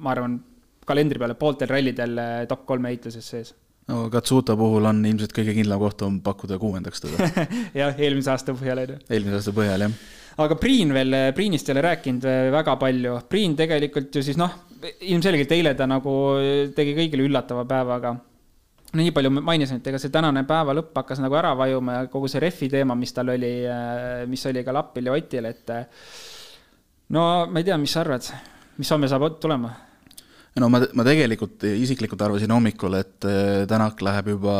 ma arvan, kalendri peale pooltel rallidel äh, top kolme heitluses sees. no Katsuta puhul on ilmselt kõige kindlam koht on pakkuda kuuendaks teda jah, eelmise aasta põhjal on ju. eelmise aasta põhjal, jah. aga Priin veel, äh, Priinist ei ole rääkinud äh, väga palju. Priin tegelikult ju siis noh, ilmselgelt eile ta nagu tegi kõigile üllatava päeva, aga no nii palju mainisin, et ega see tänane päeva lõpp hakkas nagu ära vajuma ja kogu see rehvi teema, mis tal oli, mis oli ka Lappil ja Otil, et no ma ei tea, mis sa arvad, mis homme saab tulema? no ma, ma tegelikult isiklikult arvasin hommikul, et äh, Tänak läheb juba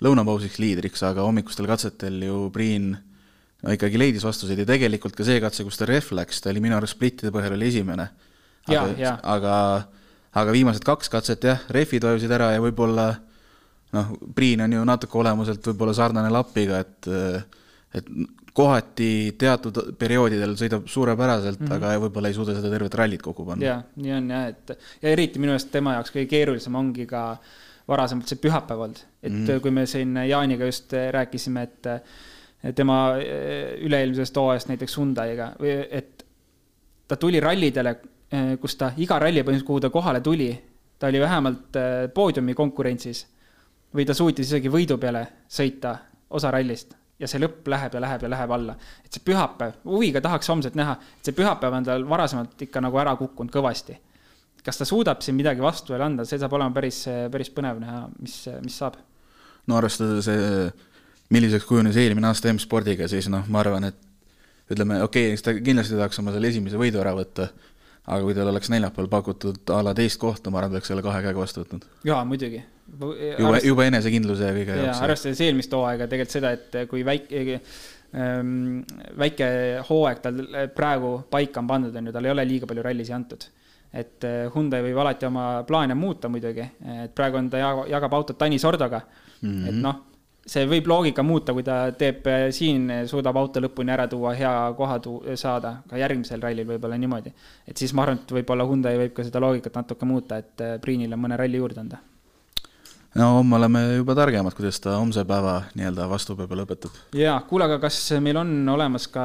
lõunapausiks liidriks, aga hommikustel katsetel ju Priin no ikkagi leidis vastuseid ja tegelikult ka see katse, kus ta ref läks, ta oli minu arust splittide põhjal oli esimene. aga, aga, aga viimased kaks katset jah, refid vajusid ära ja võib-olla noh, Priin on ju natuke olemuselt võib-olla sarnane Lapiga, et et kohati teatud perioodidel sõidab suurepäraselt mm, -hmm. aga võib-olla ei suuda seda tervet rallit kokku panna. jaa, nii on jah, et ja eriti minu meelest tema jaoks kõige keerulisem ongi ka varasemalt see pühapäev olnud, et mm -hmm. kui me siin Jaaniga just rääkisime, et tema üle-eelmisest hooajast näiteks Hyundai'ga, et ta tuli rallidele, kus ta iga ralli põhimõtteliselt, kuhu ta kohale tuli, ta oli vähemalt äh, poodiumi konkurentsis või ta suutis isegi võidu peale sõita osa rallist ja see lõpp läheb ja läheb ja läheb alla. et see pühapäev, huviga tahaks homset näha, et see pühapäev on tal varasemalt ikka nagu ära kukkunud kõvasti. kas ta suudab siin midagi vastu veel anda, see saab olema päris, päris põnev näha, mis, mis saab. no arvestades, milliseks kujunes eelmine aasta M-spordiga, siis noh, ma arvan, et ütleme, okei okay,, eks ta kindlasti tahaks oma selle esimese võidu ära võtta, aga kui tal oleks neljapäeval pakutud a la teist kohta, ma arvan, ta oleks selle kahe käega vastu võtnud. jaa, muidugi juba, juba enesekindluse ja kõige jaoks. arvestades eelmist hooaega tegelikult seda, et kui väike ähm,, väike hooaeg tal praegu paika on pandud, on ju, tal ei ole liiga palju rallisi antud. et äh, Hyundai võib alati oma plaane muuta muidugi, et praegu on ta jagab autot Tanis Ordoga mm, -hmm. et noh, see võib loogika muuta, kui ta teeb äh, siin, suudab auto lõpuni ära tuua, hea koha tuu-, saada, ka järgmisel rallil võib-olla niimoodi. et siis ma arvan, et võib-olla Hyundai võib ka seda loogikat natuke muuta, et Priinile mõne ralli juurde anda no homme oleme juba targemad, kuidas ta homse päeva nii-öelda vastupäeva lõpetab. jaa, kuule, aga kas meil on olemas ka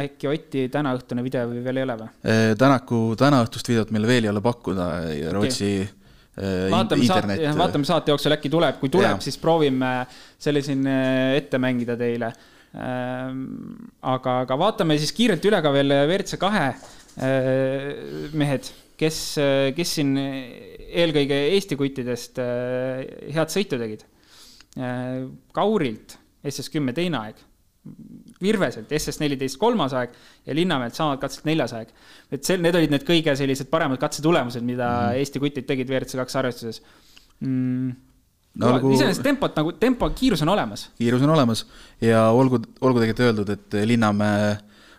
äkki Oti tänaõhtune video või veel ei ole või? Tänaku tänaõhtust videot meil veel ei ole pakkuda, Rootsi okay. vaatame saate, vaatame saate jooksul, äkki tuleb, kui tuleb, siis proovime selle siin ette mängida teile. aga, aga vaatame siis kiirelt üle ka veel WRC kahe mehed, kes, kes siin eelkõige Eesti kuttidest äh, head sõitu tegid. Äh, Kaurilt SS kümme teine aeg, Virveselt SS neliteist kolmas aeg ja Linnamäelt samad katselt neljas aeg. et see, need olid need kõige sellised paremad katsetulemused, mida mm. Eesti kutid tegid WRC kaks arvestuses mm no, olgu... iseenesest tempot nagu, tempo, kiirus on olemas. kiirus on olemas ja olgu, olgu tegelikult öeldud, et Linnamäe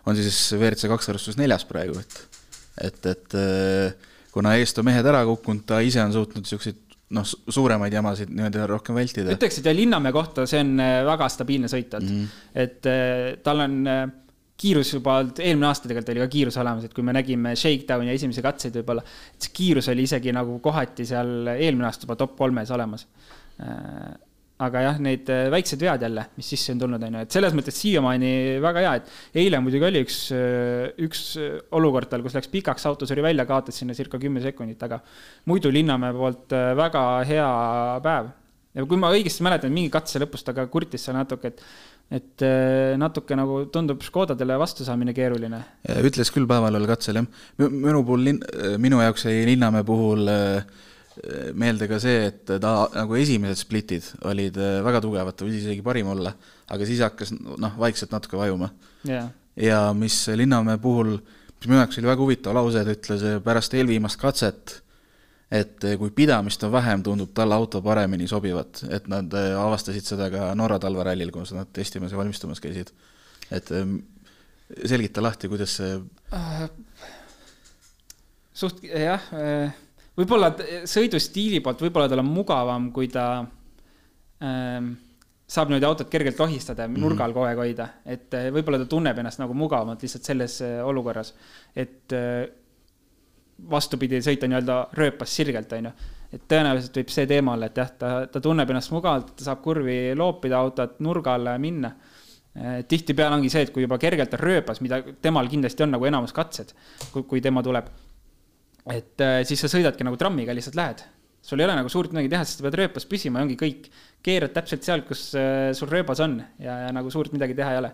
on siis WRC kaks arvestuses neljas praegu, et, et, et äh, kuna eest on mehed ära kukkunud, ta ise on suutnud niisuguseid noh, suuremaid jamasid niimoodi rohkem vältida. ütleks, et ja Linnamäe kohta see on äh, väga stabiilne sõit olnud mm. -hmm. et äh, tal on äh, kiirus juba eelmine aasta tegelikult oli ka kiirus olemas, et kui me nägime Shakedowni ja esimesi katseid võib-olla, et see kiirus oli isegi nagu kohati seal eelmine aasta juba top kolmes olemas aga jah, need äh, väiksed vead jälle, mis sisse on tulnud, on ju, et selles mõttes siiamaani väga hea, et eile muidugi oli üks, äh, üks äh, olukord tal, kus läks pikaks, auto suri välja, kaotas sinna circa kümme sekundit, aga muidu Linnamäe poolt väga hea päev. ja kui ma õigesti mäletan, mingi katse lõpus ta ka kurtis seal natuke, et et natuke nagu tundub Škodadele vastusaamine keeruline. ütles küll päeval veel katsel jah, minu puhul, minu jaoks jäi Linnamäe puhul äh, meelde ka see, et ta nagu esimesed splitid olid äh, väga tugevad, ta võis isegi parim olla, aga siis hakkas noh, vaikselt natuke vajuma. Yeah.. ja mis Linnamäe puhul, mis minu jaoks oli väga huvitav lause, ta ütles äh, pärast eelviimast katset, et äh, kui pidamist on vähem, tundub talle auto paremini sobivat, et nad avastasid seda ka Norra talverallil, kus nad testimas ja valmistumas käisid. et ähm, selgita lahti, kuidas see uh, suht jah äh võib-olla sõidustiili poolt, võib-olla tal on mugavam, kui ta ähm, saab niimoodi autot kergelt lohistada ja mm -hmm. nurgal kogu aeg hoida, et äh, võib-olla ta tunneb ennast nagu mugavamalt lihtsalt selles äh, olukorras, et äh, vastupidi, sõita nii-öelda rööpas sirgelt, on ju. et tõenäoliselt võib see teema olla, et jah, ta, ta tunneb ennast mugavalt, ta saab kurvi loopida autot, nurgale minna. tihtipeale ongi see, et kui juba kergelt on rööpas, mida temal kindlasti on nagu enamus katsed, kui tema tuleb et äh, siis sa sõidadki nagu trammiga, lihtsalt lähed. sul ei ole nagu suurt midagi teha, sest sa pead rööpas püsima ja ongi kõik. keerad täpselt seal, kus äh, sul rööbas on ja, ja nagu suurt midagi teha ei ole.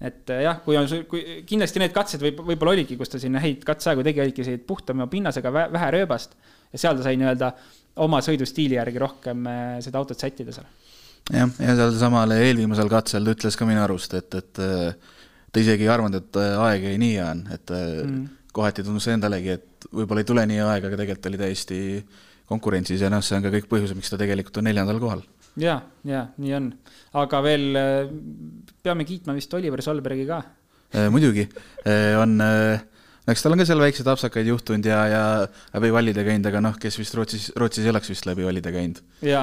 et äh, jah, kui on, kui kindlasti need katsed võib, võib-olla olidki, kus ta sinna häid katseaegu tegi, olidki sellised puhtama pinnasega, vähe rööbast. ja seal ta sai nii-öelda oma sõidustiili järgi rohkem seda autot sättida seal. jah, ja seal samal eelviimasel katsel ta ütles ka minu arust, et, et ta isegi ei arvanud, et aeg jäi nii on, et mm kohati tundus endalegi, et võib-olla ei tule nii aega, aga tegelikult oli täiesti konkurentsis ja noh, see on ka kõik põhjused, miks ta tegelikult on neljandal kohal. ja, ja nii on, aga veel äh, peame kiitma vist Oliver Solbergi ka. Äh, muidugi, äh, on no eks tal on ka seal väikseid apsakaid juhtunud ja, ja läbi vallide käinud, aga noh, kes vist Rootsis, Rootsis ei oleks vist läbi vallide käinud. ja,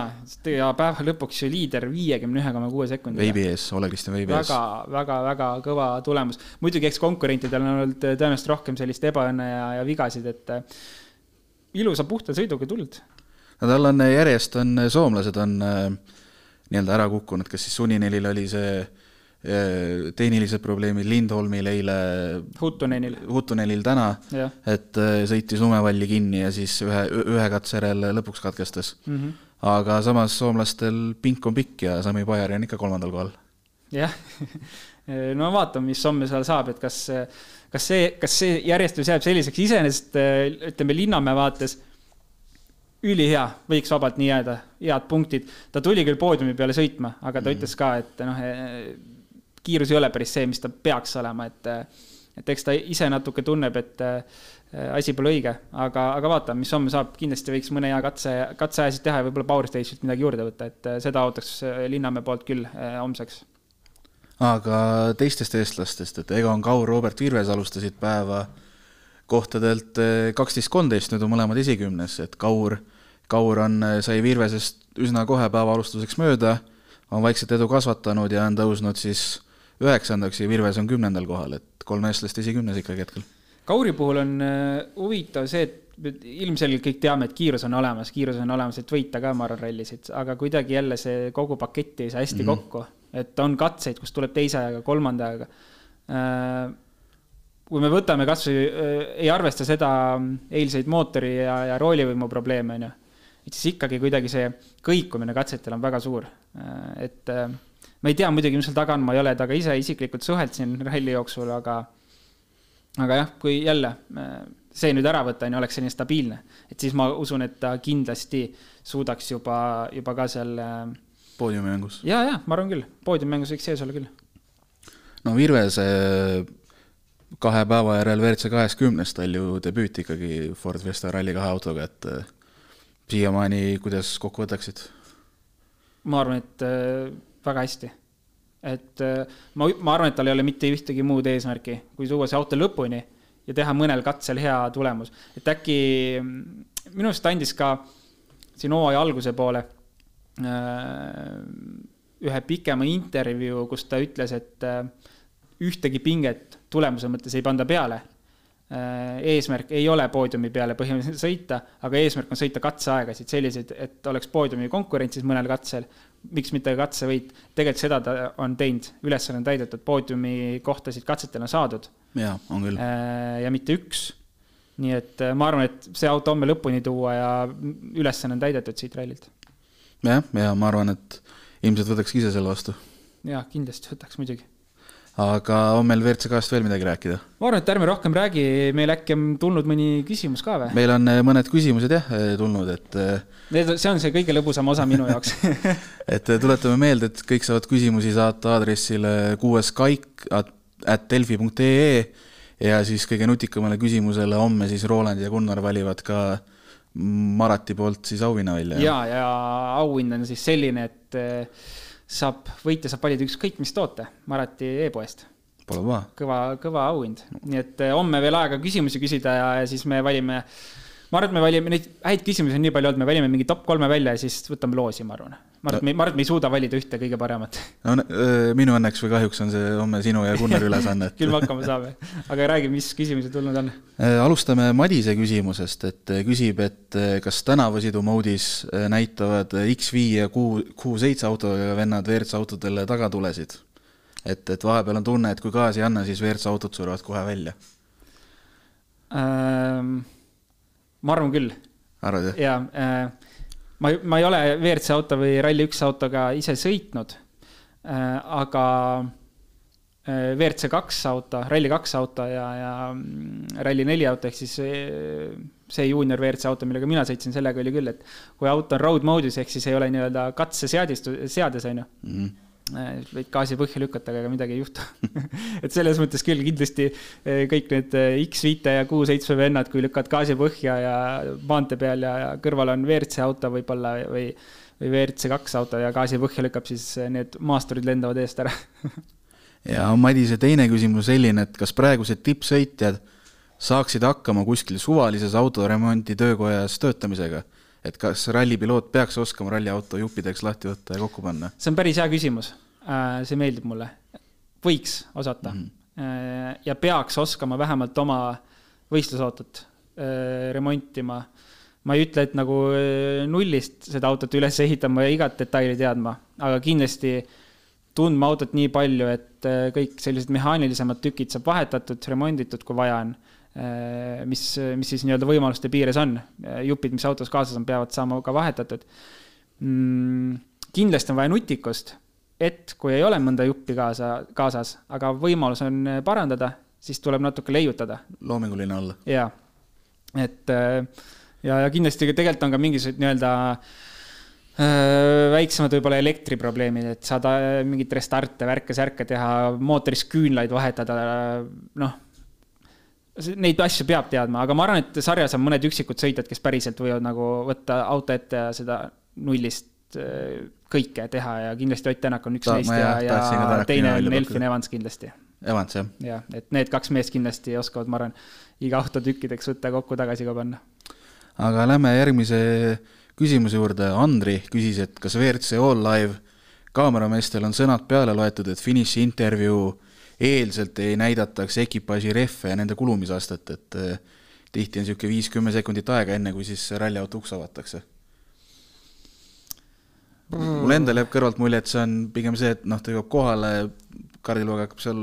ja päeva lõpuks liider viiekümne ühe koma kuue sekundiga. Veibi ees, Ole-Kristjan Veibi ees. väga, väga, väga kõva tulemus. muidugi, eks konkurentidel on olnud tõenäoliselt rohkem sellist ebaõnne ja, ja vigasid, et äh, ilusa puhta sõiduga tuld. no tal on järjest on soomlased on äh, nii-öelda ära kukkunud, kas siis Suninelil oli see tehnilised probleemid Lindholmil eile, Huttunenil, Huttunenil täna, et äh, sõitis lumevalli kinni ja siis ühe, ühe katse järel lõpuks katkestas mm. -hmm. aga samas soomlastel pink on pikk ja Sami Pajari on ikka kolmandal kohal. jah no vaatame, mis homme seal saab, et kas, kas see, kas see järjestus jääb selliseks, iseenesest ütleme Linnamäe vaates ülihea, võiks vabalt nii jääda, head punktid. ta tuli küll poodiumi peale sõitma, aga ta mm. ütles ka, et noh, kiirus ei ole päris see, mis ta peaks olema, et, et eks ta ise natuke tunneb, et asi pole õige, aga, aga vaatame, mis homme saab, kindlasti võiks mõne hea katse, katseajasid teha ja võib-olla Power Stage'ilt midagi juurde võtta, et seda ootaks Linnamäe poolt küll homseks. Aga teistest eestlastest, et Egon Kaur, Robert Virves alustasid päeva kohtadelt kaksteist, kolmteist, nüüd on mõlemad esikümnes, et Kaur, Kaur on, sai Virvesest üsna kohe päeva alustuseks mööda, on vaikselt edu kasvatanud ja on tõusnud siis üheksandaks ja Virves on kümnendal kohal, et kolm eestlast esikümnes ikkagi hetkel. Kauri puhul on huvitav see, et ilmselgelt kõik teame, et kiirus on olemas, kiirus on olemas, et võita ka, ma arvan, rallisid, aga kuidagi jälle see kogu pakett ei saa hästi mm -hmm. kokku et on katseid, kus tuleb teise ajaga, kolmanda ajaga. Äh, kui me võtame kasvõi, äh, ei arvesta seda eilseid mootori ja, ja roolivõimu probleeme, on ju, et siis ikkagi kuidagi see kõikumine katsetel on väga suur. Äh, et ma ei tea muidugi, mis seal taga on, ma ei ole temaga ise isiklikult suhelt siin ralli jooksul, aga, aga jah, kui jälle see nüüd ära võtta, on ju, oleks selline stabiilne, et siis ma usun, et ta kindlasti suudaks juba, juba ka seal poodiumimängus. ja, ja ma arvan küll, poodiummängus võiks sees olla küll. no Virvese kahe päeva järel WRC kaheksakümnes tal ju debüüt ikkagi Ford Fiesta Rally2 autoga, et äh, siiamaani, kuidas kokku võtaksid? ma arvan, et äh, väga hästi. et äh, ma, ma arvan, et tal ei ole mitte ühtegi muud eesmärki, kui tuua see auto lõpuni ja teha mõnel katsel hea tulemus. et äkki minu arust andis ka siin hooaja alguse poole Äh, ühe pikema intervjuu, kus ta ütles, et äh, ühtegi pinget tulemuse mõttes ei panda peale. Eesmärk ei ole poodiumi peale põhimõtteliselt sõita, aga eesmärk on sõita katseaegasid selliseid, et oleks poodiumi konkurentsis mõnel katsel. Miks mitte katsevõit, tegelikult seda ta on teinud, ülesanne on täidetud, poodiumi kohtasid katsetel on saadud. jaa, on küll. ja mitte üks nii et ma arvan, et see auto homme lõpuni tuua ja ülesanne on täidetud siit rallilt jah, ja ma arvan, et ilmselt võtaks ise selle vastu. jah, kindlasti võtaks muidugi. Aga on meil WRC-kast veel midagi rääkida? ma arvan, et ärme rohkem räägi, meil äkki on tulnud mõni küsimus ka või? meil on eh, mõned küsimused jah eh, tulnud, et eh, see on see kõige lõbusam osa minu jaoks et tuletame meelde, et kõik saavad küsimusi saata aadressile kuueskaik at delfi.ee ja siis kõige nutikamale küsimusele homme siis Roland ja Gunnar valivad ka Marati poolt siis auhinna välja. ja, ja auhind on siis selline, et saab, võitja saab valida ükskõik mis toote Marati e-poest. Pole paha. kõva, kõva auhind, nii et eh, homme veel aega küsimusi küsida ja, ja siis me valime ma arvan, et me valime, neid häid küsimusi on nii palju olnud, me valime mingi top kolme välja ja siis võtame loosi, ma arvan. ma arvan, et me, me ei suuda valida ühte kõige paremat. no minu õnneks või kahjuks on see homme sinu ja Gunnari ülesanne et.... küll me hakkama saame, aga räägi, mis küsimused tulnud on? alustame Madise küsimusest, et küsib, et kas tänavasõidu moodis näitavad X5 ja Q, Q7 autoga vennad WRC autodele tagatulesid? et, et vahepeal on tunne, et kui gaasi ei anna, siis WRC autod surevad kohe välja ähm ma arvan küll. arvad jah? jaa äh,, ma, ma ei ole WRC auto või Rally1 autoga ise sõitnud äh,, aga äh, WRC kaks auto, Rally2 auto ja, ja mm, Rally4 auto ehk siis äh, see juunior WRC auto, millega mina sõitsin, sellega oli küll, et kui auto on road mode'is ehk siis ei ole nii-öelda katseseadistu-, seades, on ju mm. -hmm võid gaasi põhja lükata, aga midagi ei juhtu. Et selles mõttes küll kindlasti äh, kõik need äh, X5 ja Q7 vennad, kui lükkad gaasi põhja ja maantee peal ja, ja kõrval on WRC auto võib-olla või, või WRC kaks auto ja gaasi põhja lükkab, siis need maasturid lendavad eest ära. Ja Madise teine küsimus selline, et kas praegused tippsõitjad saaksid hakkama kuskil suvalises autoremonti töökojas töötamisega et kas rallipiloot peaks oskama ralliauto juppideks lahti võtta ja kokku panna? see on päris hea küsimus. Äh, see meeldib mulle. võiks osata mm. -hmm. ja peaks oskama vähemalt oma võistlusautot äh, remontima. ma ei ütle, et nagu nullist seda autot üles ehitama ja igat detaili teadma, aga kindlasti tundma autot nii palju, et kõik sellised mehaanilisemad tükid saab vahetatud, remonditud, kui vaja on. Mis, mis siis nii-öelda võimaluste piires on. jupid, mis autos kaasas on, peavad saama ka vahetatud mm,. kindlasti on vaja nutikust, et kui ei ole mõnda juppi kaasa, kaasas, aga võimalus on parandada, siis tuleb natuke leiutada. loominguline olla. jaa, et ja, ja kindlasti tegelikult on ka mingisugused nii-öelda äh, Äh, väiksemad võib-olla elektriprobleemid, et saada mingit restarte, värke-särke teha, mootoris küünlaid vahetada, noh. Neid asju peab teadma, aga ma arvan, et sarjas on mõned üksikud sõitjad, kes päriselt võivad nagu võtta auto ette ja seda nullist äh, kõike teha ja kindlasti Ott Tänak on üks Ta, neist ja, ja teine on Elfin Evans kindlasti. Evans, jah. jah, et need kaks meest kindlasti oskavad, ma arvan, iga auto tükkideks võtta kokku tagasi ka panna. aga lähme järgmise küsimuse juurde, Andri küsis, et kas WRC All Live kaamerameestel on sõnad peale loetud, et finiši intervjuu eelselt ei näidataks ekipaaži rehve ja nende kulumisastet, et eh, tihti on niisugune viis-kümme sekundit aega, enne kui siis ralliauto uks avatakse mm.. mul endal jääb kõrvalt mulje, et see on pigem see, et noh, ta jõuab kohale, kaardilooga hakkab seal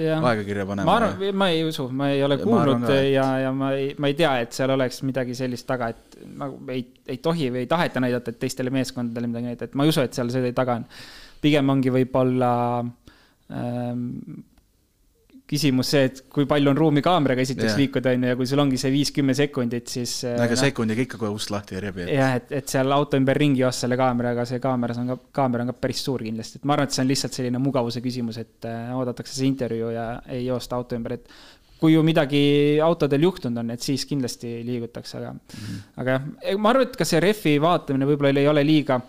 ja. aega kirja panema. ma arvan, ma ei usu, ma ei ole kuulnud ka, ja, ja ma ei, ma ei tea, et seal oleks midagi sellist taga, et nagu ei, ei tohi või ei taheta näidata, et teistele meeskondadele midagi näidata, et ma ei usu, et seal see taga on. pigem ongi võib-olla ähm, küsimus see, et kui palju on ruumi kaameraga esiteks yeah. liikuda, on ju, ja kui sul ongi see viis-kümme sekundit, siis. no aga no, sekundiga ikka kohe ust lahti ei rebi. jah, et, et seal auto ümber ringi joosta selle kaameraga, see kaameras on ka, kaamera on ka päris suur kindlasti, et ma arvan, et see on lihtsalt selline mugavuse küsimus, et äh, oodatakse see intervjuu ja ei joosta auto ümber, et kui ju midagi autodel juhtunud on, et siis kindlasti liigutakse, aga mm, -hmm. aga jah, ma arvan, et ka see rehvi vaatamine võib-olla ei ole liiga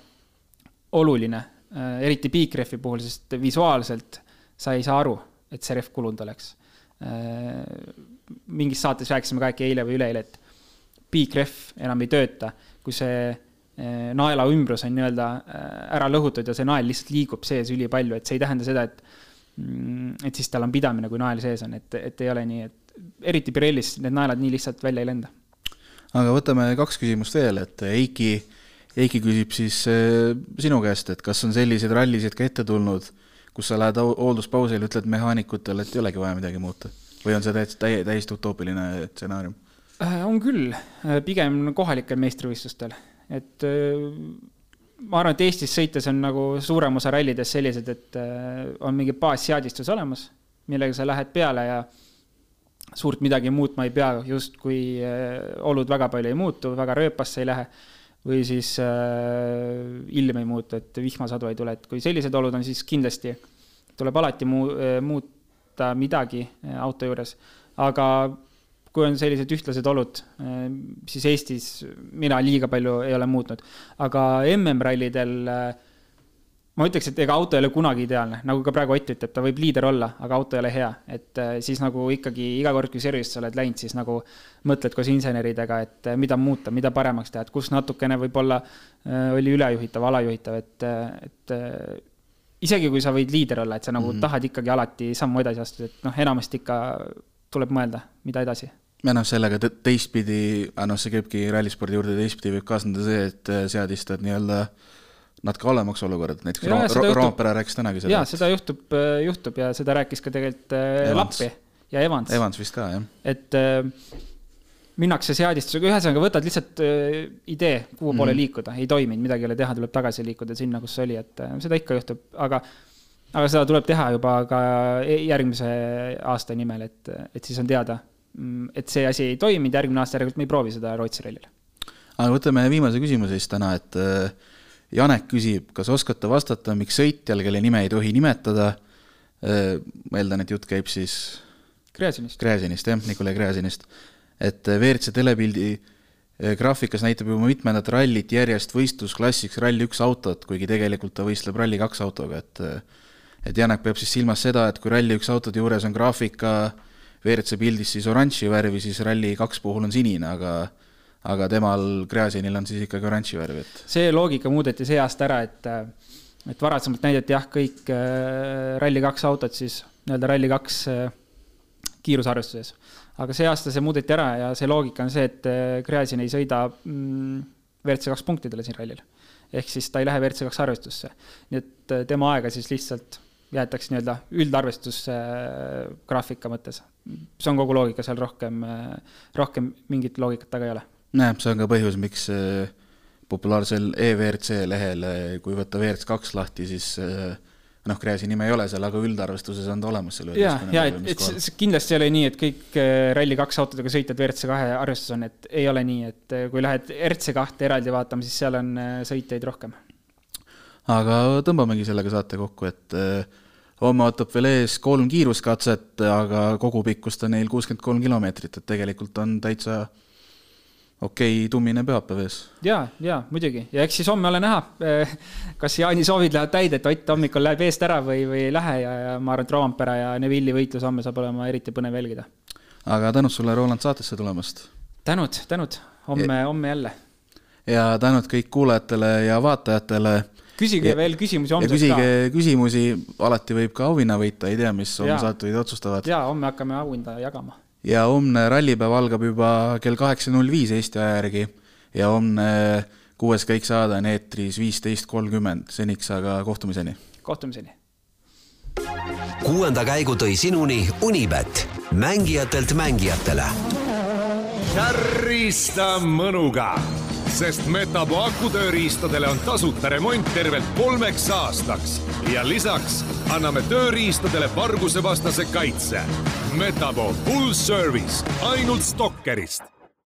oluline, äh, eriti piikrehvi puhul, sest visuaalselt sa ei saa aru et see rehv kulunud oleks. Äh, mingis saates rääkisime ka äkki eile või üleeile, et piikrehv enam ei tööta, kui see äh, naela ümbrus on nii-öelda äh, ära lõhutud ja see nael lihtsalt liigub sees ülipalju, et see ei tähenda seda, et mm, et siis tal on pidamine, kui nael sees on, et, et ei ole nii, et eriti Pirellis need naelad nii lihtsalt välja ei lenda. aga võtame kaks küsimust veel, et Eiki, Eiki küsib siis sinu käest, et kas on selliseid rallisid ka ette tulnud kus sa lähed hoolduspausile, ütled mehaanikutele, et ei olegi vaja midagi muuta? või on see täiesti, täie, täiesti utoopiline stsenaarium? Äh, on küll, äh, pigem kohalikel meistrivõistlustel, et äh, ma arvan, et Eestis sõites on nagu suurem osa rallides sellised, et on mingi baasseadistus olemas, millega sa lähed peale ja suurt midagi muutma ei pea, justkui olud väga palju ei muutu, väga rööpasse ei lähe või siis äh, ilm ei muutu, et vihmasadu ei tule, et kui sellised olud on, siis kindlasti tuleb alati muu-, äh, muuta midagi äh, auto juures. aga kui on sellised ühtlased olud, äh, siis Eestis mina liiga palju ei ole muutnud. aga MM-rallidel äh, ma ütleks, et ega auto ei ole kunagi ideaalne, nagu ka praegu Ott ütleb, ta võib liider olla, aga auto ei ole hea, et äh, siis nagu ikkagi iga kord, kui service'isse oled läinud, siis nagu mõtled koos inseneridega, et äh, mida muuta, mida paremaks teha, et kus natukene võib-olla äh, oli ülejuhitav, alajuhitav, et, et isegi kui sa võid liider olla, et sa nagu mm -hmm. tahad ikkagi alati sammu edasi astuda, et noh, enamasti ikka tuleb mõelda, mida edasi ja noh, sellega teistpidi, noh, see käibki rallispordi juurde, teistpidi võib kaasneda see, et seadistad nii-öelda äh, natuke halvemaks olukorrad, näiteks ja, Ro Roompere rääkis tänagi seda. jaa, seda juhtub, äh, juhtub ja seda rääkis ka tegelikult äh, Evans. Lappi ja Evans. Evans vist ka, jah. et äh, minnakse seadistusega, ühesõnaga võtad lihtsalt äh, idee, kuhu poole mm liikuda, ei toiminud, midagi ei ole teha, tuleb tagasi liikuda sinna, kus oli, et äh, seda ikka juhtub, aga aga seda tuleb teha juba ka e-, järgmise aasta nimel, et, et siis on teada, mm, et see asi ei toiminud, järgmine aasta järelikult me ei proovi seda Rootsi rallil. aga võtame viimase küsimuse siis täna, et äh, Janek küsib, kas oskate vastata, miks sõitjal, kelle nime ei tohi nimetada, äh, ma eeldan, et jutt käib siis Gräzinist. Gräzinist, jah, Nikolai Gräzinist. et äh, WRC telepildi äh, graafikas näitab juba mitmendat rallit järjest võistlusklassiks Rally1 autot, kuigi tegelikult ta võistleb Rally2 autoga, et et Janek peab siis silmas seda, et kui Rally1 autode juures on graafika WRC pildis siis oranži värvi, siis Rally2 puhul on sinine, aga aga temal, Gräzinil on siis ikkagi oranži värv, et. see loogika muudeti see aasta ära, et, et varasemalt näidati jah, kõik äh, Rally2 autod siis nii-öelda Rally2 äh, kiirusarvestuses. aga see aasta see muudeti ära ja see loogika on see, et äh, Gräzin ei sõida mm, WRC kaks punktidele siin rallil. ehk siis ta ei lähe WRC kaks arvestusse. nii et tema aega siis lihtsalt jäetakse nii-öelda üldarvestusgraafika mõttes. see on kogu loogika seal rohkem, rohkem mingit loogikat taga ei ole. Jah, see on ka põhjus, miks populaarsel EVRC lehel, kui võtta WRC kaks lahti, siis noh, Gräzi nime ei ole seal, aga üldarvestuses on ta olemas seal. ja, ja et, et see kindlasti ei ole nii, et kõik Rally2 autodega sõitjad WRC kahe arvestuses on, et ei ole nii, et kui lähed RC kahte eraldi vaatama, siis seal on sõitjaid rohkem aga tõmbamegi sellega saate kokku, et homme ootab veel ees kolm kiiruskatset, aga kogupikkust on neil kuuskümmend kolm kilomeetrit, et tegelikult on täitsa okei okay, tummine pühapäev ees. ja, ja muidugi ja eks siis homme ole näha, eh, kas Jaani soovid lähevad täide, et Ott hommikul läheb eest ära või, või ei lähe ja, ja ma arvan, et Roompere ja Neville'i võitlus homme saab olema eriti põnev jälgida. aga tänud sulle, Roland, saatesse tulemast! tänud, tänud, homme, homme jälle! ja tänud kõik kuulajatele ja vaatajatele küsige ja, veel küsimusi homseks ka. küsige küsimusi, alati võib ka auhinna võita, ei tea, mis homme saatejuhid otsustavad. ja homme hakkame auhinda jagama. Ja homne rallipäev algab juba kell kaheksa null viis Eesti aja järgi ja homne kuues kõik saade on eetris viisteist kolmkümmend, seniks aga kohtumiseni. kohtumiseni. kuuenda käigu tõi sinuni Unibet, mängijatelt mängijatele. kärrista mõnuga sest Metapo akutööriistadele on tasuta remont tervelt kolmeks aastaks ja lisaks anname tööriistadele vargusevastase kaitse. Metapo full service ainult Stalkerist